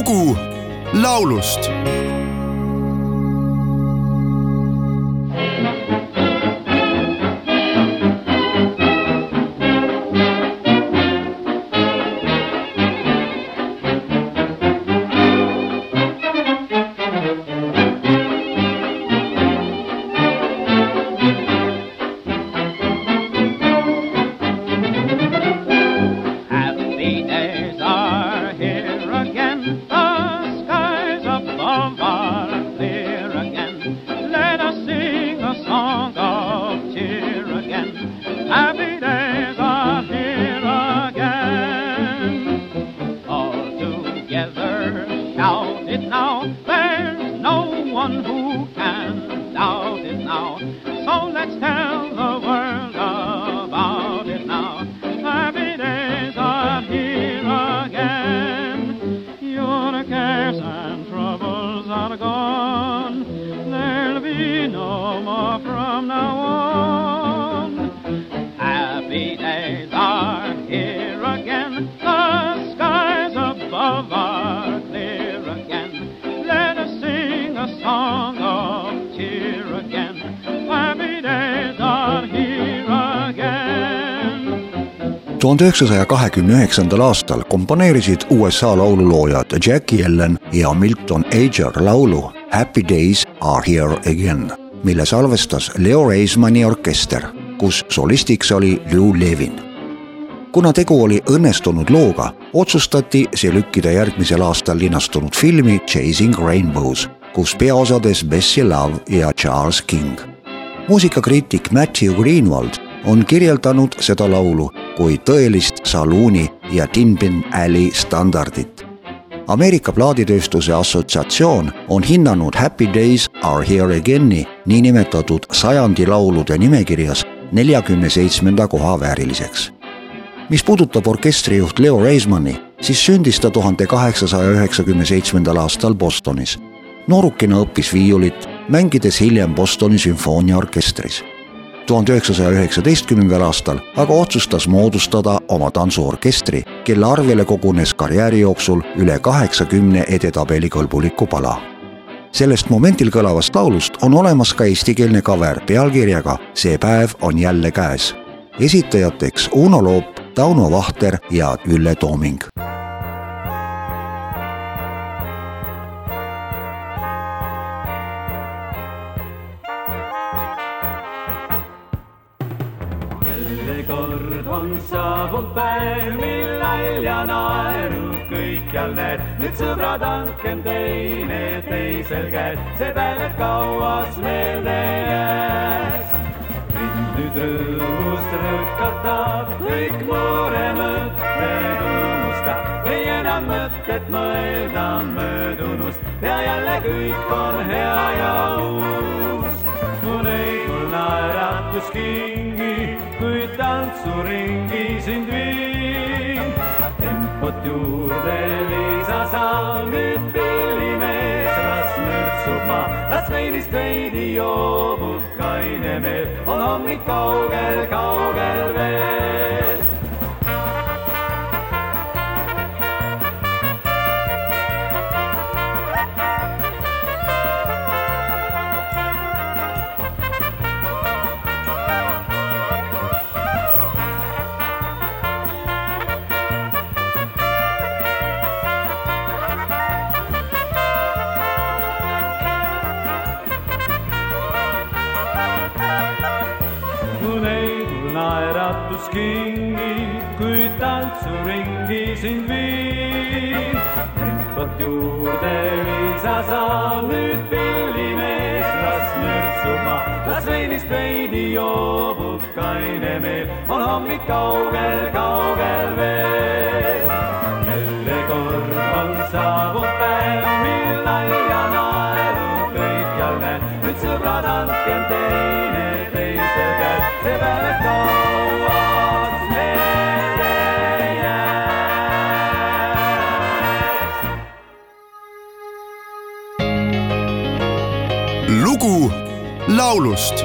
lugu laulust together shout it now. There's no one who can doubt it now. So let's tell the world about it now. Happy days are here again. Your cares and troubles are gone. There'll be no more from now on. Happy days are here again. Again. Happy days are here again. tuhande üheksasaja kahekümne üheksandal aastal komponeerisid USA laululoojad Jackie Allen ja Milton Ager laulu Happy Days are here again, mille salvestas Leo Reismani orkester, kus solistiks oli Lou Levin. kuna tegu oli õnnestunud looga, otsustati see lükkida järgmisel aastal linastunud filmi Chasing Rainbows, kus peaosades Bessie Love ja Charles King muusikakriitik Matthew Greenwald on kirjeldanud seda laulu kui tõelist saluuni ja Tin-Bin Alley standardit. Ameerika plaaditööstuse assotsiatsioon on hinnanud Happy Days are here again'i niinimetatud sajandi laulude nimekirjas neljakümne seitsmenda koha vääriliseks. mis puudutab orkestrijuht Leo Reismani, siis sündis ta tuhande kaheksasaja üheksakümne seitsmendal aastal Bostonis. Noorukina õppis viiulit, mängides hiljem Bostoni sümfooniaorkestris tuhande üheksasaja üheksateistkümnendal aastal aga otsustas moodustada oma tantsuorkestri, kelle arvele kogunes karjääri jooksul üle kaheksakümne edetabeli kõlbuliku pala. sellest momendil kõlavast laulust on olemas ka eestikeelne cover pealkirjaga See päev on jälle käes. esitajateks Uno Loop, Tauno Vahter ja Ülle Tooming jälle kord on saabunud päev, mil nalja naeru kõikjal näed. nüüd sõbrad, andkem teineteisel käed, see päev, et kauaks meelde jääks. mind nüüd rõõmust rõkatab, kõik muremõtted unustab. ei enam mõtet mõelda möödunust ja jälle kõik on hea ja uus mu neidul naeratus kingi, tantsuringi sind viin. tempot juurde lisa sa nüüd pillimees, las mürtsub maa, las veinist veidi joobub kaine meel, on hommik kaugel, kaugel veel. Naeratus kingi, kui tantsuringi sind viin. tempot juurde lisa sa nüüd pillimees, las mürtsuma, las veinist veidi joobub kaine meel, on hommik kaugel, kaugel veel. Lugu laulust